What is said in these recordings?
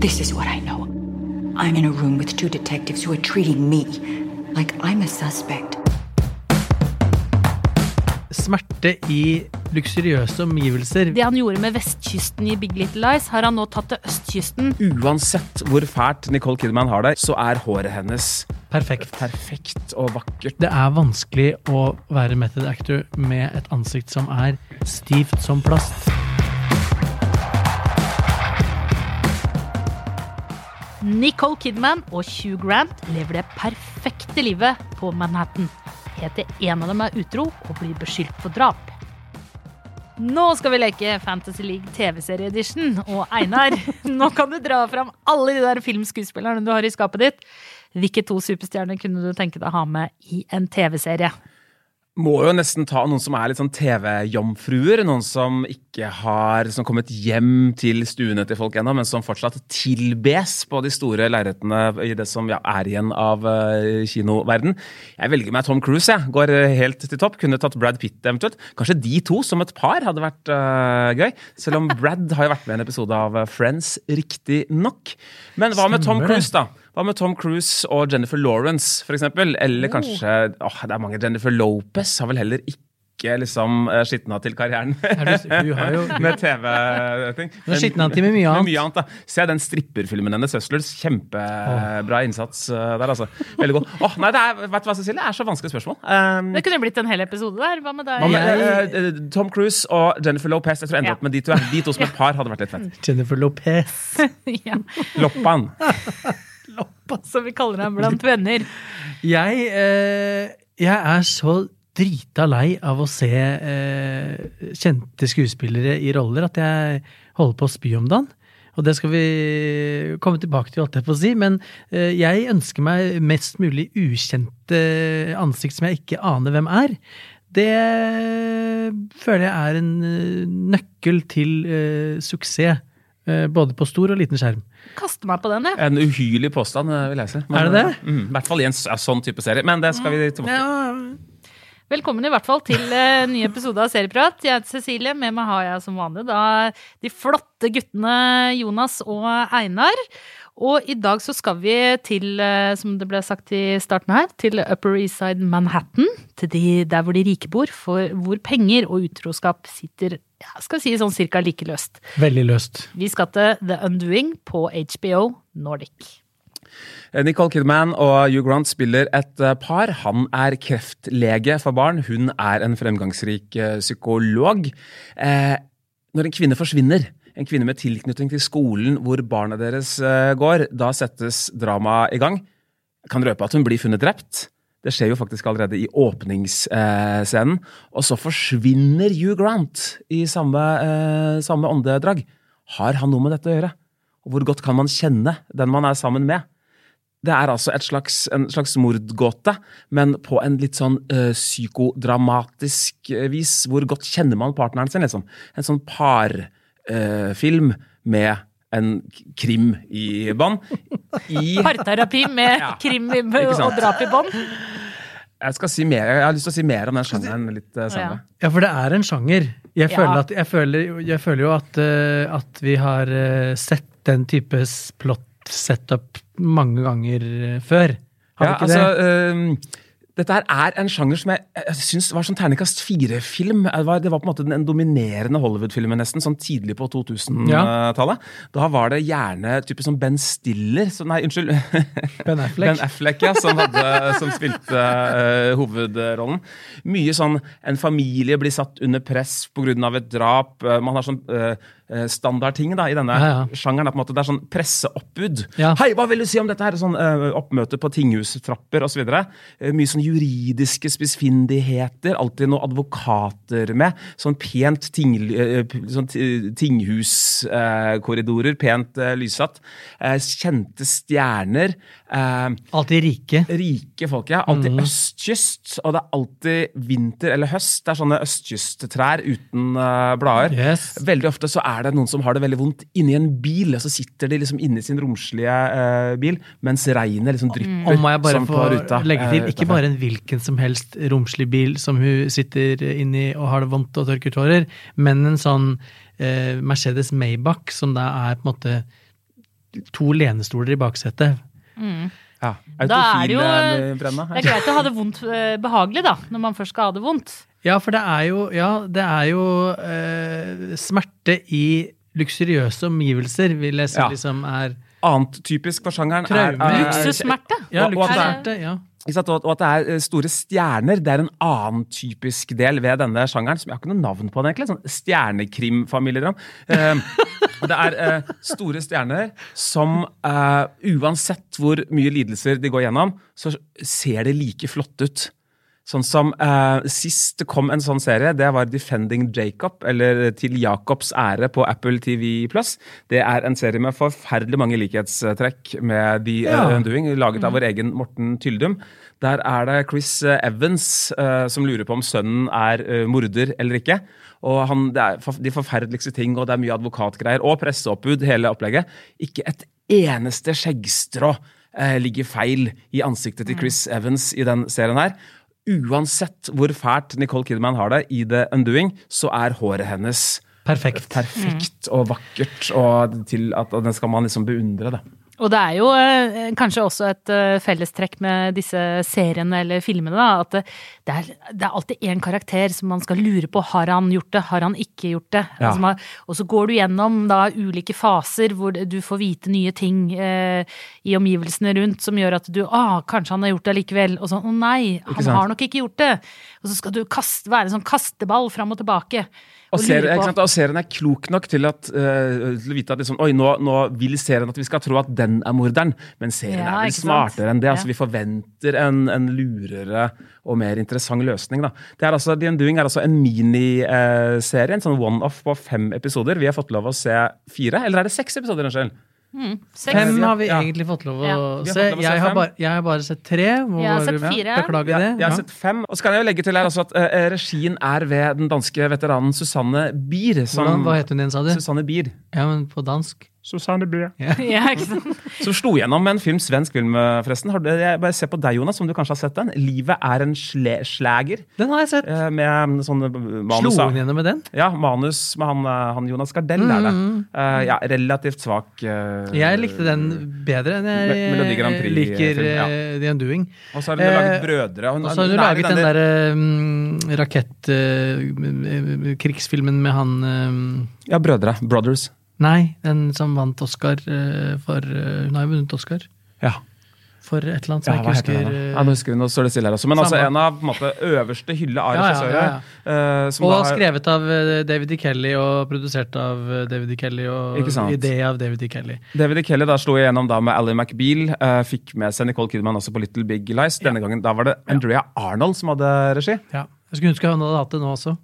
This is what I know. I'm in a room with two detectives who are treating me like I'm a suspect. Smerte i luksuriøse omgivelser. Det han gjorde med vestkysten i Big Little Lies, har han nå tatt til østkysten. Uansett hvor fælt Nicole Kidman har det, så er håret hennes Perfekt. perfekt og vakkert. Det er vanskelig å være method actor med et ansikt som er stivt som plast. Nicole Kidman og Hugh Grant lever det perfekte livet på Manhattan. Til en av dem er utro og blir beskyldt for drap. Nå skal vi leke Fantasy League TV-serie-edition. Og Einar, nå kan du dra fram alle de der filmskuespillerne du har i skapet ditt. Hvilke to superstjerner kunne du tenke deg å ha med i en TV-serie? Må jo nesten ta noen som er litt sånn TV-jomfruer. Noen som ikke har som kommet hjem til stuene til folk ennå, men som fortsatt tilbes på de store lerretene i det som ja, er igjen av uh, kinoverden. Jeg velger meg Tom Cruise, jeg. Går uh, helt til topp. Kunne tatt Brad Pitt eventuelt. Kanskje de to som et par hadde vært uh, gøy. Selv om Brad har jo vært med i en episode av Friends, riktignok. Men hva med Tom Cruise, da? Hva med Tom Cruise og Jennifer Lawrence, eksempel? Eller kanskje åh, Det er mange. Jennifer Lopez har vel heller ikke liksom eh, skitna til karrieren Er du, har jo med TV-ting. Hun har skitna til med mye annet. Med mye annet da. Se den stripperfilmen hennes, Hustlers. Kjempebra innsats eh, der, altså. Veldig god. Åh, nei, det er, vet du hva, Cecilie? Det er så vanskelig spørsmål. Um, Det kunne blitt en hel episode der. Hva med deg? hva med, Jeg- eh, eh, Tom Cruise og Jennifer Lopez. Jeg tror jeg ender Ja. opp med de to. De to som et par hadde vært litt fett. Jennifer Lopez. ja, Loppan. som vi kaller ham blant venner. Jeg, eh, jeg er så drita lei av å se eh, kjente skuespillere i roller at jeg holder på å spy om dagen. Og det skal vi komme tilbake til, holdt jeg å si. Men eh, jeg ønsker meg mest mulig ukjente ansikt som jeg ikke aner hvem er. Det føler jeg er en eh, nøkkel til eh, suksess. Eh, både på stor og liten skjerm. Kaste meg på den, jeg. En uhyrlig påstand, eh, vil jeg si. Men, Er det det? eh, Mm, I hvert fall i en sånn type serie. Men det skal vi tilbake til. Velkommen i hvert fall til uh, ny episode av Serieprat. Jeg heter Cecilie. Med meg har jeg som vanlig da de flotte guttene Jonas og Einar. Og i dag så skal vi til, eh, som det ble sagt i starten her, til Upper East Side Manhattan. Til de, der hvor de rike bor, for hvor penger og utroskap sitter ja, skal si sånn cirka like løst. Veldig løst. Vi skal til The Undoing på HBO Nordic. Eh, Nicole Kidman og Hugh Grant spiller et eh, par. Han er kreftlege for barn, hun er en fremgangsrik psykolog. Eh, når en kvinne forsvinner, en kvinne med tilknytning til skolen hvor barna deres eh, går, da settes dramaet i gang. Jeg kan røpe at hun blir funnet drept. Det skjer jo faktisk allerede i åpningsscenen. Og så forsvinner Hugh Grant i samme, eh, samme åndedrag. Har han noe med dette å gjøre? Og hvor godt kan man kjenne den man er sammen med? Det er altså slags, en slags mordgåte, men på en litt sånn ø, psykodramatisk eh, vis. Hvor godt kjenner man partneren sin, liksom. En sånn parfilm med en krim i bånd. I Parterapi med Ja. krim i- og drap i bånd. Jeg skal si mer, jeg har lyst til å si mer om den sjangeren litt eh, senere. Ja, for det er en sjanger. Jeg Ja. føler, at, jeg føler, jeg føler jo at, uh, at vi har uh, sett den type plot setup mange ganger eh, før. Har Ja, vi ikke altså, det? Dette er en sjanger som jeg, jeg syns var sånn terningkast fire-film. Det, det var på en måte den dominerende Hollywood-filmen nesten, sånn tidlig på 2000-tallet. Da var det gjerne type som Ben Stiller så, Nei, unnskyld. Ben Affleck. Ben Affleck, ja, som, hadde, som spilte uh, hovedrollen. Mye sånn En familie blir satt under press pga. et drap. øh, Man har sånn øh, standardting da, i denne Ja, ja. sjangeren. Måte, det er sånn presseoppbud. Ja. Hei, hva vil du si om dette her? Sånn uh, oppmøte på tinghustrapper osv. Uh, mye sånn juridiske spissfindigheter. Alltid noen advokater med. Sånn pent ting, uh, sånn ti- tinghuskorridorer. pent uh, lyssatt. Eh, kjente stjerner. Eh, Alltid rike. rike folk, ja. Alltid østkyst. Og det er alltid vinter eller høst. Det er sånne østkysttrær uten uh, blader. Yes. Veldig ofte så er det noen som har det veldig vondt inni en bil, og så sitter de liksom inni sin romslige uh, bil, mens regnet liksom drypper Og må jeg bare få legge til, eh, ikke bare en hvilken som helst romslig bil som hun sitter inni og har det vondt og tørker tårer, men en sånn uh, Mercedes Maybach som da er på en måte to lenestoler i baksetet. Ja. Da er det jo- Autofil-brenna Det er greit å ha det vondt eh, behagelig, da, når man først skal ha det vondt. Ja, for det er jo, ja, det er jo eh, smerte i luksuriøse omgivelser, vil jeg si Ja. liksom er Annet typisk for sjangeren er, Traume. er. Ja, er- luksussmerte. Ja. Ikke sant? Og at det er eh, store stjerner, det er en annen typisk del ved denne sjangeren. som Jeg har ikke noe navn på den, egentlig. Sånn stjernekrimfamiliedrama. Eh, det er eh, store stjerner som eh, uansett hvor mye lidelser de går gjennom, så ser det like flott ut. Sånn som eh, Sist det kom en sånn serie, det var Defending Jacob, eller Til Jacobs ære på Apple TV Plus. Det er en serie med forferdelig mange likhetstrekk med The Ja. eh, Undoing, laget av vår egen Morten Tyldum. Der er det Chris eh, Evans eh, som lurer på om sønnen er eh, morder eller ikke. Og han, Det er for, de forferdeligste ting, og det er mye advokatgreier. Og presseoppbud, hele opplegget. Ikke et eneste skjeggstrå eh, ligger feil i ansiktet til Chris Evans i den serien her. Uansett hvor fælt Nicole Kidman har det i The Undoing, så er håret hennes Perfekt. perfekt og vakkert, og til at og den skal man liksom beundre. det. Og det er jo eh, kanskje også et eh, fellestrekk med disse seriene eller filmene, da, at det, er, det er alltid én karakter som man skal lure på. Har han gjort det? Har han ikke gjort det? Ja. Altså, man- og så går du gjennom da ulike faser hvor du får vite nye ting eh, i omgivelsene rundt som gjør at du ah, kanskje han har gjort det likevel. Og sånn å nei, han har nok ikke gjort det. Og så skal du kaste, være en sånn kasteball fram og tilbake. Og, Og serien, på sant? og serien er klok nok til, at, uh, til å vite at liksom, oi, nå, nå vil serien at vi skal tro at den er morderen, men serien Ja, er vel smartere enn det. altså Ja. Vi forventer en, en lurere og mer interessant løsning. da. Det er altså, The Undoing er altså en miniserie, en sånn one-off på fem episoder. Vi har fått lov å se fire, eller er det seks episoder? Unnskyld? Seks. Fem har vi Ja. egentlig fått lov å Ja. Se. Jeg har, bare, jeg har bare sett tre. Må Jeg har sett fire. Beklager Ja, det. jeg har Ja. sett fem. Og så kan jeg jo legge til her at uh, regien er ved den danske veteranen Susanne Bier. Som, Hvordan, hva het hun igjen, sa du? Susanne Bier. Ja, men på dansk. Susanne Bier. Ja, ikke sant? Som slo gjennom med en film, svensk film, eh, forresten. Har du, jeg bare se på deg, Jonas, om du kanskje har sett den. 'Livet er en sle slager'. Den har jeg sett. eh, Med sånn manus Slo hun gjennom med den? Ja, manus med han, eh, han Jonas Gardell er det. Uh, ja, relativt svak uh, Jeg likte den bedre enn jeg Melodi Grand Prix, liker film, ja. eh, The Undoing. Og så har hun laget Eh, Brødre. Og så har hun laget den derre um, rakettkrigsfilmen med han um, Ja, Brødre. Brothers. Nei, den som vant Oscar eh, for eh, Hun har jo vunnet Oscar Ja. for et eller annet som Ja, jeg ikke husker. eh, Ja, nå husker vi, nå står det stille her også. Men altså en av på en måte, øverste hylle av Ja, ja, regissører. ja, eh, som og har- skrevet av eh, David E. Kelly og produsert av eh, David E. Kelly og idé av David E. Kelly. David E. Kelly da slo igjennom da med Ally McBeal. eh, fikk med seg Nicole Kidman også på Little Big Lies. Denne gangen da var det Andrea Arnold som hadde regi. Ja. Jeg skulle ønske hun hadde hatt det nå også.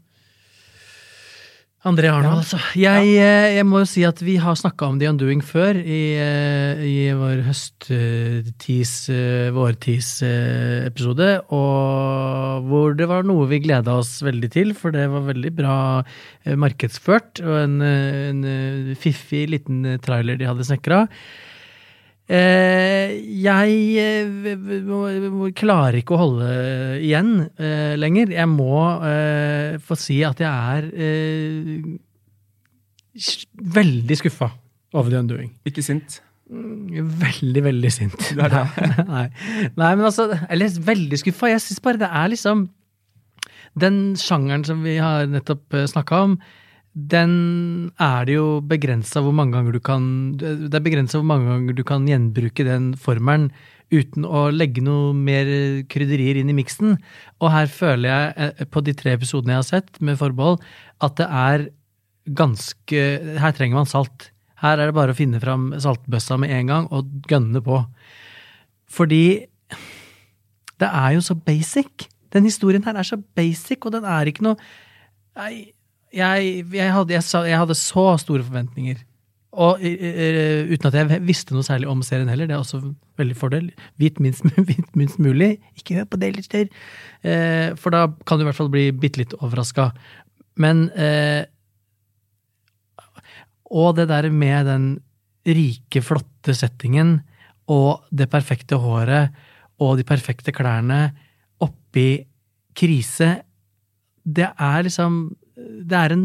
André Arnold, altså. Jeg, eh, jeg må jo si at vi har snakka om The Undoing før i, eh, i vår høsttis, eh, vårtis-episode, og hvor det var noe vi gleda oss veldig til, for det var veldig bra markedsført, og en, en fiffig liten trailer de hadde snekra. Eh, jeg eh, klarer ikke å holde igjen eh, lenger. Jeg må få si at jeg er eh, veldig skuffa over The Undoing. Ikke sint. Veldig, veldig sint. Det det? Nei. Nei, men altså Eller veldig skuffa. Jeg syns bare det er liksom Den sjangeren som vi har nettopp snakka om, den er det jo begrensa hvor mange ganger du kan Det er begrensa hvor mange ganger du kan gjenbruke den formelen uten å legge noe mer krydderier inn i miksen. Og her føler jeg, eh, på de tre episodene jeg har sett, med forbehold, at det er ganske Her trenger man salt. Her er det bare å finne fram saltbøssa med en gang og gønne på. Fordi det er jo så basic. Den historien her er så basic, og den er ikke noe jeg, jeg, hadde, jeg, jeg hadde så store forventninger. Og eh, eh, uten at jeg visste noe særlig om serien heller, det er også veldig fordel. Vit minst, minst mulig. Ikke hør på det, lytter. Uh, for da kan du i hvert fall bli bitte litt overraska. Men uh, Og det der med den rike, flotte settingen og det perfekte håret og de perfekte klærne oppi krise Det er liksom det er en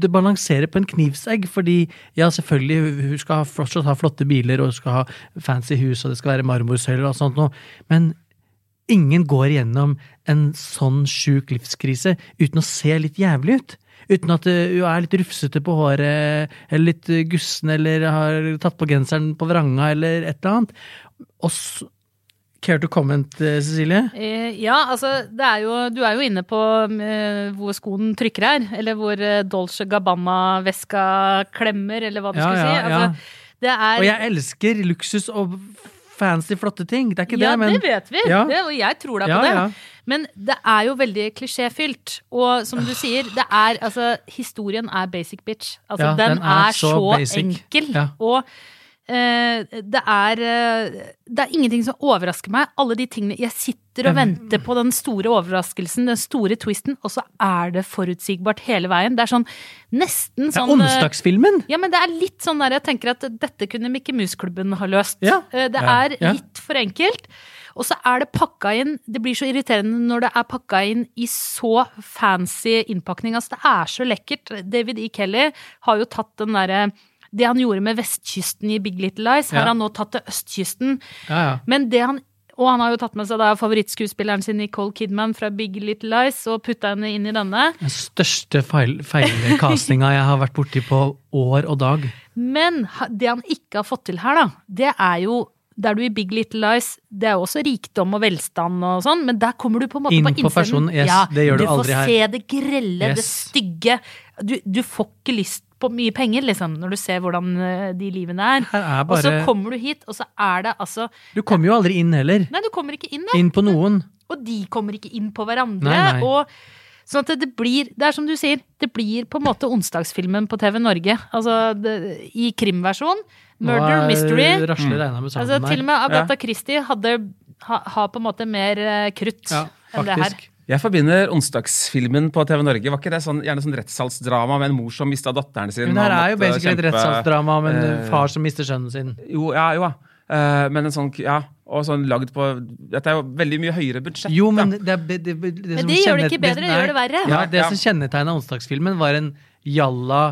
Det balanserer på en knivsegg, fordi ja, selvfølgelig, hun- skal fortsatt ha flotte biler, og hun skal ha fancy hus, og det skal være marmorsøyler og sånt noe, men ingen går igjennom en sånn sjuk livskrise uten å se litt jævlig ut. Uten at eh, hun er litt rufsete på håret, eller litt gussen, eller har tatt på genseren på vranga, eller et eller annet. Og så Care to comment, eh, Cecilie? Eh, ja, altså, det er jo, du er jo inne på eh, hvor skoen trykker her. Eller hvor Dolce Gabbana-veska klemmer, eller hva du Ja, skal ja, si. ja. Altså, det er Og jeg elsker luksus og fancy, flotte ting. Det er ikke ja, det, men det vet vi, Ja. det, og jeg tror deg Ja, på det. ja. Men det er jo veldig klisjéfylt. Og som du sier, det er altså Historien er basic bitch. Altså, Ja, den, den er er, så så, enkel. Ja. Og det er eh, Det er ingenting som overrasker meg. Alle de tingene Jeg sitter og venter på den store overraskelsen, den store twisten, og så er det forutsigbart hele veien. Det er sånn nesten sånn Det er sånn eh, onsdagsfilmen! ja, men det er litt sånn der jeg tenker at dette kunne Mikke Mus-klubben ha løst. Ja. Eh, Det er litt for enkelt. Og så er det pakka inn Det blir så irriterende når det er pakka inn i så fancy innpakning. Altså, det er så lekkert. David E. Kelly har jo tatt den derre Det han gjorde med vestkysten i Big Little Lies, har Ja. han nå tatt til østkysten. Ja, ja. Men det han og han har jo tatt med seg da favorittskuespilleren sin Nicole Kidman fra Big Little Lies og putta henne inn i denne. Den største feil, jeg har vært borti på år og dag. Men det han ikke har fått til her, da, det er jo der du i Big Little Lies Det er jo også rikdom og velstand og sånn, men der kommer du på en måte Inn på på personen, yes, ja, det gjør du aldri får se det grelle, det stygge. Du, du får ikke lyst på mye penger, liksom, når du ser hvordan eh, de livene er. Er Og så kommer du hit, og så er det altså Du kommer jo aldri inn heller. Nei, du kommer ikke inn, da. Inn på noen. Og de kommer ikke inn på hverandre. Nei, nei. Og Sånn at det blir, det er som du sier, det blir på en måte onsdagsfilmen på TV Norge. Altså det, i krimversjon. Murder, mystery. Rasler regna med sammen Altså, til og med Agatha Christie hadde, ha, har på en måte mer eh, krutt Ja, enn det her. Jeg forbinder onsdagsfilmen på TV Norge. Var ikke det sånn, gjerne sånn rettssalsdrama med en mor som mista datteren sin? Men her er jo basically kjempe, et rettssalsdrama om en eh, far som mister sønnen sin. Jo, ja, jo. ja. Eh, men en sånn, ja, og sånn lagd på Dette er jo veldig mye høyere budsjett. Jo, men da. det, er- det, det, det, Men det gjør det ikke bedre, det gjør det verre. Ja, det Ja. som kjennetegna onsdagsfilmen, var en jalla,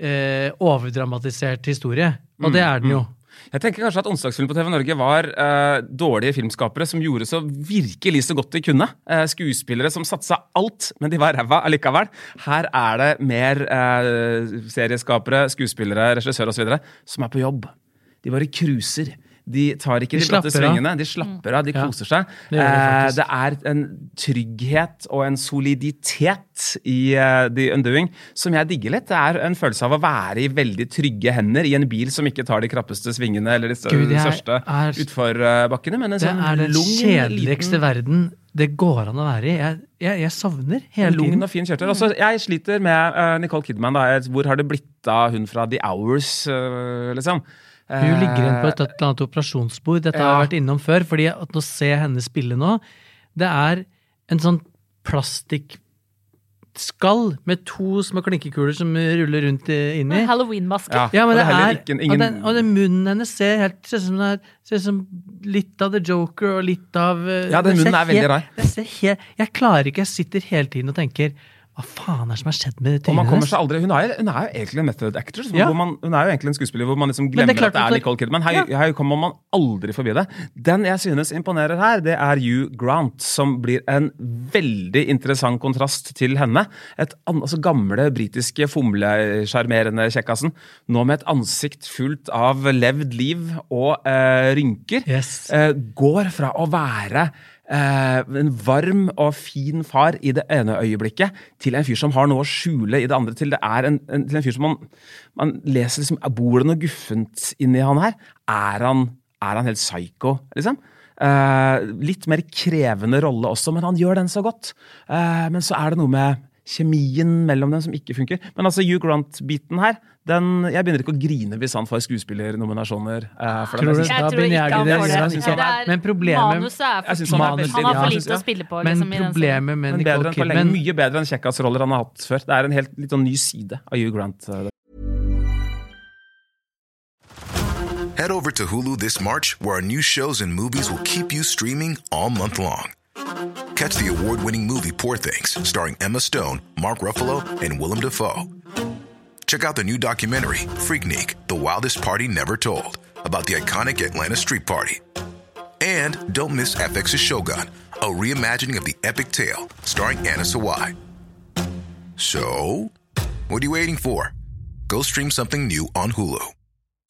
eh, overdramatisert historie. Og det er den jo. Jeg tenker kanskje at Onsdagsfilm på TV Norge var eh, dårlige filmskapere som gjorde så virkelig så godt de kunne. Eh, skuespillere som satsa alt, men de var ræva allikevel. Her er det mer eh, serieskapere, skuespillere, regissører osv. som er på jobb. De bare cruiser. De tar ikke De de, bratte svingene, de slapper av, de Ja, koser seg. det gjør de Eh, det er en trygghet og en soliditet i uh, The Undoing som jeg digger litt. Det er en følelse av å være i veldig trygge hender i en bil som ikke tar de krappeste svingene eller de Gud, de største er- utforbakkene, men en Det sånn er den lung, kjedeligste liten- verden det går an å være i. Jeg, jeg, jeg savner hele Lungen tiden. og fin kjørtel. Altså, jeg sliter med uh, Nicole Kidman. Da. Hvor har det blitt av hun fra The Hours, uh, liksom? Hun ligger igjen på Eh, et eller annet operasjonsbord. Dette Ja. har jeg vært innom før. fordi at å se henne spille nå. Det er en sånn plastikkskall med to små klinkekuler som ruller rundt i- inni. Halloween-maske. Ja, Ja, men det, det er, ikke- og, den, og den munnen hennes ser helt ser ut som, er, ser som litt av The Joker og litt av eh, Ja, den munnen er veldig rar. jeg klarer ikke, jeg sitter hele tiden og tenker hva faen er det som har skjedd med trynet hennes? aldri, hun er, hun er jo egentlig en method actor. Ja. hvor man, hun er jo egentlig en skuespiller hvor man liksom glemmer det klart at det er Nicole Kidman. Her, Ja. her kommer man aldri forbi det. Den jeg synes imponerer her, det er Hugh Grant, som blir en veldig interessant kontrast til henne. Et altså gamle britiske fomlesjarmerende kjekkasen. Nå med et ansikt fullt av levd liv og eh, rynker. Yes. eh, går fra å være eh, en varm og fin far i det ene øyeblikket, til en fyr som har noe å skjule i det andre. Til, det en, en, til en fyr som man, man leser liksom Bor det noe guffent inni han her? Er han, er han helt psycho, liksom? Eh, litt mer krevende rolle også, men han gjør den så godt. Eh, men så er det noe med kjemien mellom dem som ikke funker. Men altså Hugh Grant-biten her, den, jeg begynner ikke å grine hvis han får skuespillernominasjoner. eh, for. Tror du- Jeg tror ikke han får det. Er- problemet- manuset er for han er Han har for lite synes- å spille på. Men Liksom, i problemet med Nicole Kidman mye bedre enn kjekkasroller han har hatt før. Det er en helt litt sånn ny side av Hugh Grant. eh, Head over to Hulu this March, where our new shows and movies will keep you streaming all month long. Catch the award winning movie Poor Things, starring Emma Stone, Mark Ruffalo, and Willem Dafoe. Check out the new documentary, Freaknik The Wildest Party Never Told, about the iconic Atlanta Street Party. And don't miss FX's Shogun, a reimagining of the epic tale, starring Anna Sawai. So, what are you waiting for? Go stream something new on Hulu.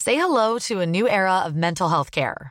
Say hello to a new era of mental health care.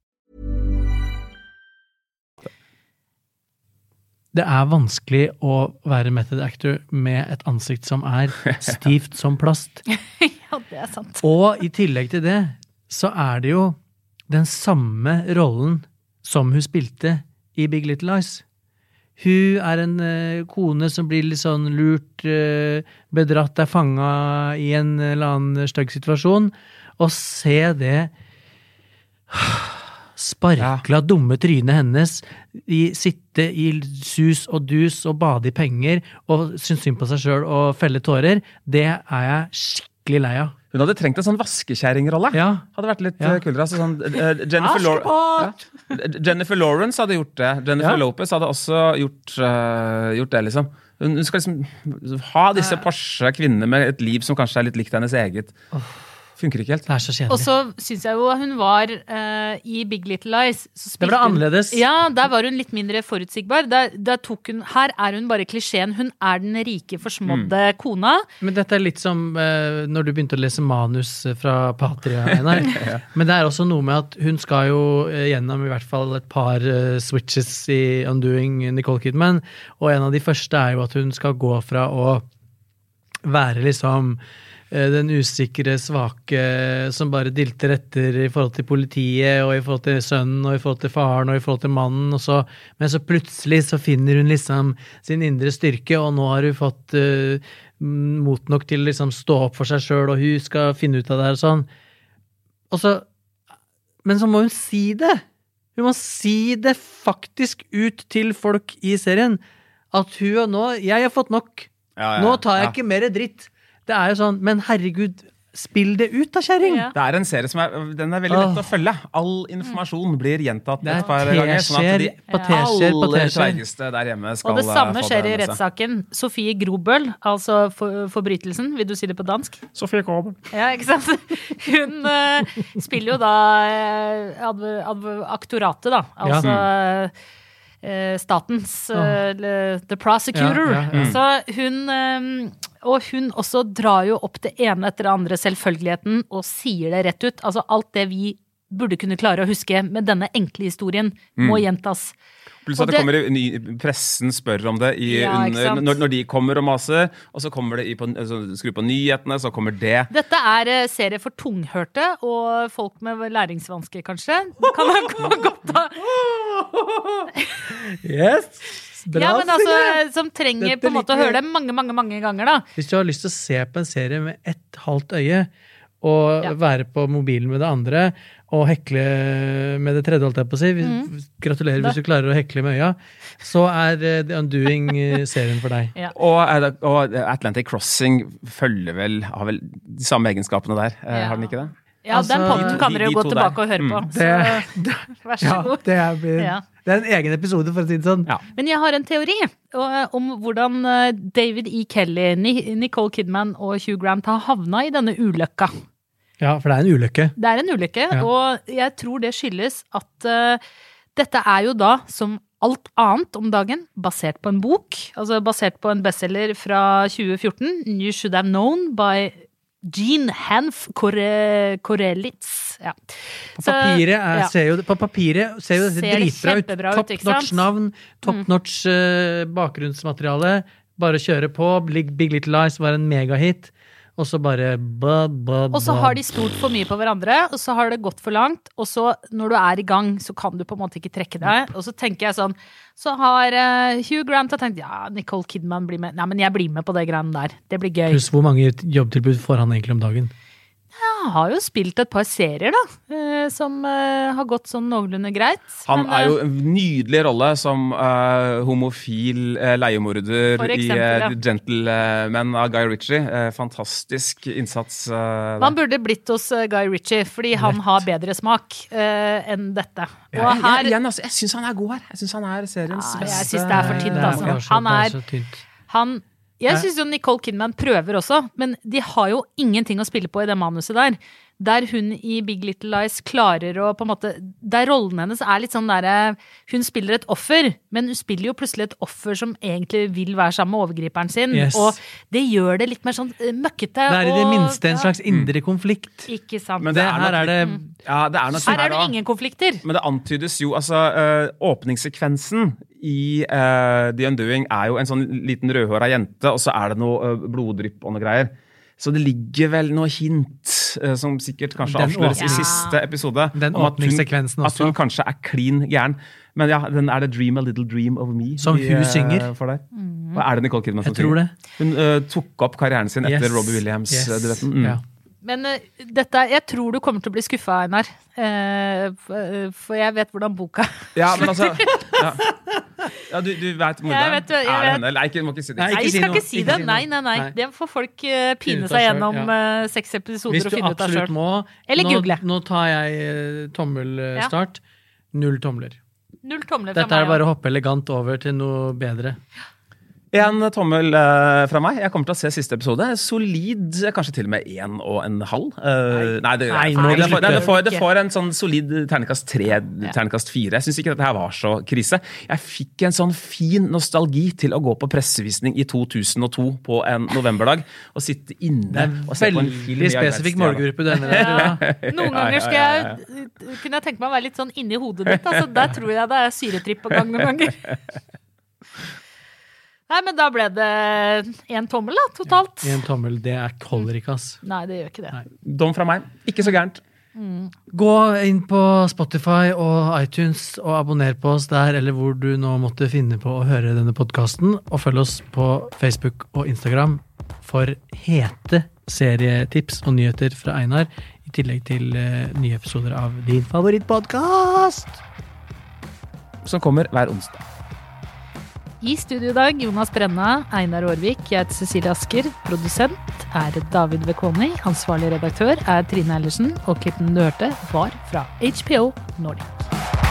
Det er vanskelig å være method actor med et ansikt som er stivt som plast. Ja, det er sant. Og i tillegg til det, så er det jo den samme rollen som hun spilte i Big Little Lies. Hun er en uh, kone som blir litt sånn lurt, uh, bedratt, er fanga i en eller annen stygg situasjon. Og se det sparkla, dumme trynet hennes i, sitte i sus og dus og bade i penger og synes synd på seg sjøl og felle tårer, det er jeg skikkelig lei av. Hun hadde trengt en sånn vaskekjerringrolle. Ja. Hadde vært litt Ja. eh, kulere. Altså, sånn, uh, Jennifer, Law- ja. Jennifer Lawrence hadde gjort det. Jennifer Ja. Lopez hadde også gjort, uh, gjort det, liksom. Hun, hun skal liksom ha disse Porsche kvinnene med et liv som kanskje er litt likt hennes eget. Funker ikke helt. Det er så Og så syns jeg jo hun var uh, i Big Little Lies så Det ble hun- annerledes. Ja, der var hun litt mindre forutsigbar. Der, der tok hun, her er hun bare klisjeen. Hun er den rike, forsmådde Mm. kona. Men dette er litt som uh, når du begynte å lese manus fra Patria, Einar. Men det er også noe med at hun skal jo eh, gjennom i hvert fall et par uh, switches i Undoing Nicole Kidman, og en av de første er jo at hun skal gå fra å være liksom den usikre, svake som bare dilter etter i forhold til politiet og i forhold til sønnen og i forhold til faren og i forhold til mannen, og så, men så plutselig så finner hun liksom sin indre styrke, og nå har hun fått uh, mot nok til å liksom stå opp for seg sjøl, og hun skal finne ut av det her og sånn. Og så Men så må hun si det! Hun må si det faktisk ut til folk i serien. At hun og nå Jeg har fått nok. Ja, ja, Nå tar jeg ja. ikke mer dritt. Det er jo sånn, men herregud, spill det ut da, kjæring! Ja. Det er en serie som er, den er veldig lett å følge. All informasjon blir gjentatt et par ganger. Sånn at de aller teskjeer. der hjemme skal få det. Og det samme eh, skjer i rettssaken. Sofie Grobøl, altså for, forbrytelsen, vil du si det på dansk? Sofie Grobøl. Ja, ikke sant? Hun uh, spiller jo da uh, adv adv aktoratet, da. Altså eh, statens eh, The prosecutor. Ja, ja, ja. Så hun eh, Og hun også drar jo opp det ene etter det andre, selvfølgeligheten, og sier det rett ut. Altså alt det vi burde kunne klare å huske med denne enkle historien, må gjentas. Pluss at det det- kommer i, ny, pressen spør om det i, Ja, under, når, når de kommer og maser, og så kommer det i på, altså, skru på nyhetene, så kommer det. Dette er eh, serie for tunghørte og folk med læringsvansker, kanskje. Det kan ha godt av Yes! Bra, Ja, men altså, som trenger Dette på en måte å høre det mange, mange mange ganger, da. Hvis du har lyst til å se på en serie med ett halvt øye, og Ja. være på mobilen med det andre, og hekle med det tredje, holdt jeg på å si. Mm. Gratulerer hvis du klarer å hekle med øya. Så er eh, The Undoing serien for deg. Ja. Og, er og Atlantic Crossing følger vel, har vel de samme egenskapene der, eh, Ja. har den ikke det? Ja, den Altså, podden de- kan dere dere de jo gå tilbake der. og høre på. Mm. Så Det, vær så ja, god. det, er, Ja. det er en egen episode, for å si det sånn. Ja. Men jeg har en teori eh, om hvordan David E. Kelly, Nicole Kidman og Hugh Grant har havna i denne ulykka. Ja, for det er en ulykke. Det er en ulykke, Ja. og jeg tror det skyldes at uh, dette er jo da, som alt annet om dagen, basert på en bok. Altså basert på en bestselger fra 2014, You Should Have Known by Jean Hanf Kore- Korelitz. Ja. På papiret, er, ja. ser jo, på papiret ser jo dette det dritbra ut. ut, Top notch? Mm. navn, top notch mm. bakgrunnsmateriale. Bare kjøre på. Big, Big Little Lies var en megahit. Og så bare ba, ba, ba. Og så har de stolt for mye på hverandre, og så har det gått for langt. Og så, når du er i gang, så kan du på en måte ikke trekke deg. Og så tenker jeg sånn Så har uh, Hugh Grant har tenkt ja, Nicole Kidman blir med. Nei, men jeg blir med på det greiene der. Det blir gøy. Pluss hvor mange jobbtilbud får han egentlig om dagen? Jeg har jo spilt et par serier, da, eh, som eh, har gått sånn noenlunde greit. Han er jo eh, en nydelig rolle som uh, homofil uh, leiemorder eksempel, i uh, Gentleman av Guy Ritchie. Fantastisk innsats. Man burde blitt hos Guy Ritchie, fordi han har bedre smak enn dette. Og Ja, jeg, her igjen, altså, jeg syns han er god her. Jeg syns han er seriens Ja, jeg beste. synes det er for tynt, altså. Han er- Han Jeg syns jo Nicole Kidman prøver også, men de har jo ingenting å spille på i det manuset der. Der hun i Big Little Lies klarer å på en måte Der rollen hennes er litt sånn derre Hun spiller et offer, men hun spiller jo plutselig et offer som egentlig vil være sammen med overgriperen sin. Yes. Og det gjør det litt mer sånn eh, møkkete. Det er i det og- minste en ja, slags indre konflikt. Ikke sant. Men Det, det er her er det Ja, det er Her er det ingen konflikter. Men det antydes jo altså eh, Åpningssekvensen i uh, The Undoing er jo en sånn liten rødhåra jente, og så er det noe eh, bloddrypp og noe greier. Så det ligger vel noe hint, eh, som sikkert kanskje Den avsløres i siste episode. Den om at hun- At hun kanskje er klin gæren. Men ja, den er det 'Dream a Little Dream of Me' Som hun eh, synger. For deg. Mm. Og er det Nicole Kidman som synger? det. Hun uh, tok opp karrieren sin etter Yes. Robbie Yes. Williams-duetten. Mm. Ja. Men uh, dette, jeg tror du kommer til å bli skuffa, Einar. Uh, for, for jeg vet hvordan boka Ja, men altså Ja, ja du, du vet morderen? Jeg vet- jeg er det henne? Nei, ikke, må ikke si det. Nei, Nei, ikke vi si skal noe. ikke si det. Nei, nei, nei. Nei. Det får folk uh, pine seg gjennom ja. eh, seks episoder Hvis og finne ut av absolutt sjøl. må Eller nå, google. Nå tar jeg eh, tommelstart. Null tomler. Null tomler fra Dette er meg. bare å hoppe elegant over til noe bedre. En tommel uh, fra meg. Jeg kommer til å se siste episode. Solid, kanskje til og med én og en halv. Uh, nei, det, Nei, det, får, nei, det, får, det får en sånn solid terningkast tre, terningkast fire. Jeg syns ikke dette her var så krise. Jeg fikk en sånn fin nostalgi til å gå på pressevisning i 2002 på en novemberdag og sitte inne og se på en film Veldig spesifikk målgruppe denne. Ja. Noen ganger skal jeg, kunne jeg tenke meg å være litt sånn inni hodet ditt. Altså, der tror jeg det er syretripp på gang noen ganger. Nei, men da ble det én tommel, da, totalt. Én en tommel, det er holder ikke, ass. Nei, det gjør ikke det. Dom fra meg. Ikke så gærent. Gå inn på Spotify og iTunes og abonner på oss der, eller hvor du nå måtte finne på å høre denne podkasten. Og følg oss på Facebook og Instagram for hete serietips og nyheter fra Einar. I tillegg til eh, nye episoder av din favorittpodkast! Som kommer hver onsdag. I studio i dag Jonas Brenna, Einar Aarvik, jeg heter Cecilie Asker. Produsent er David Vekoni. Ansvarlig redaktør er Trine Eilertsen. Og klippen du hørte, var fra HBO Nordic.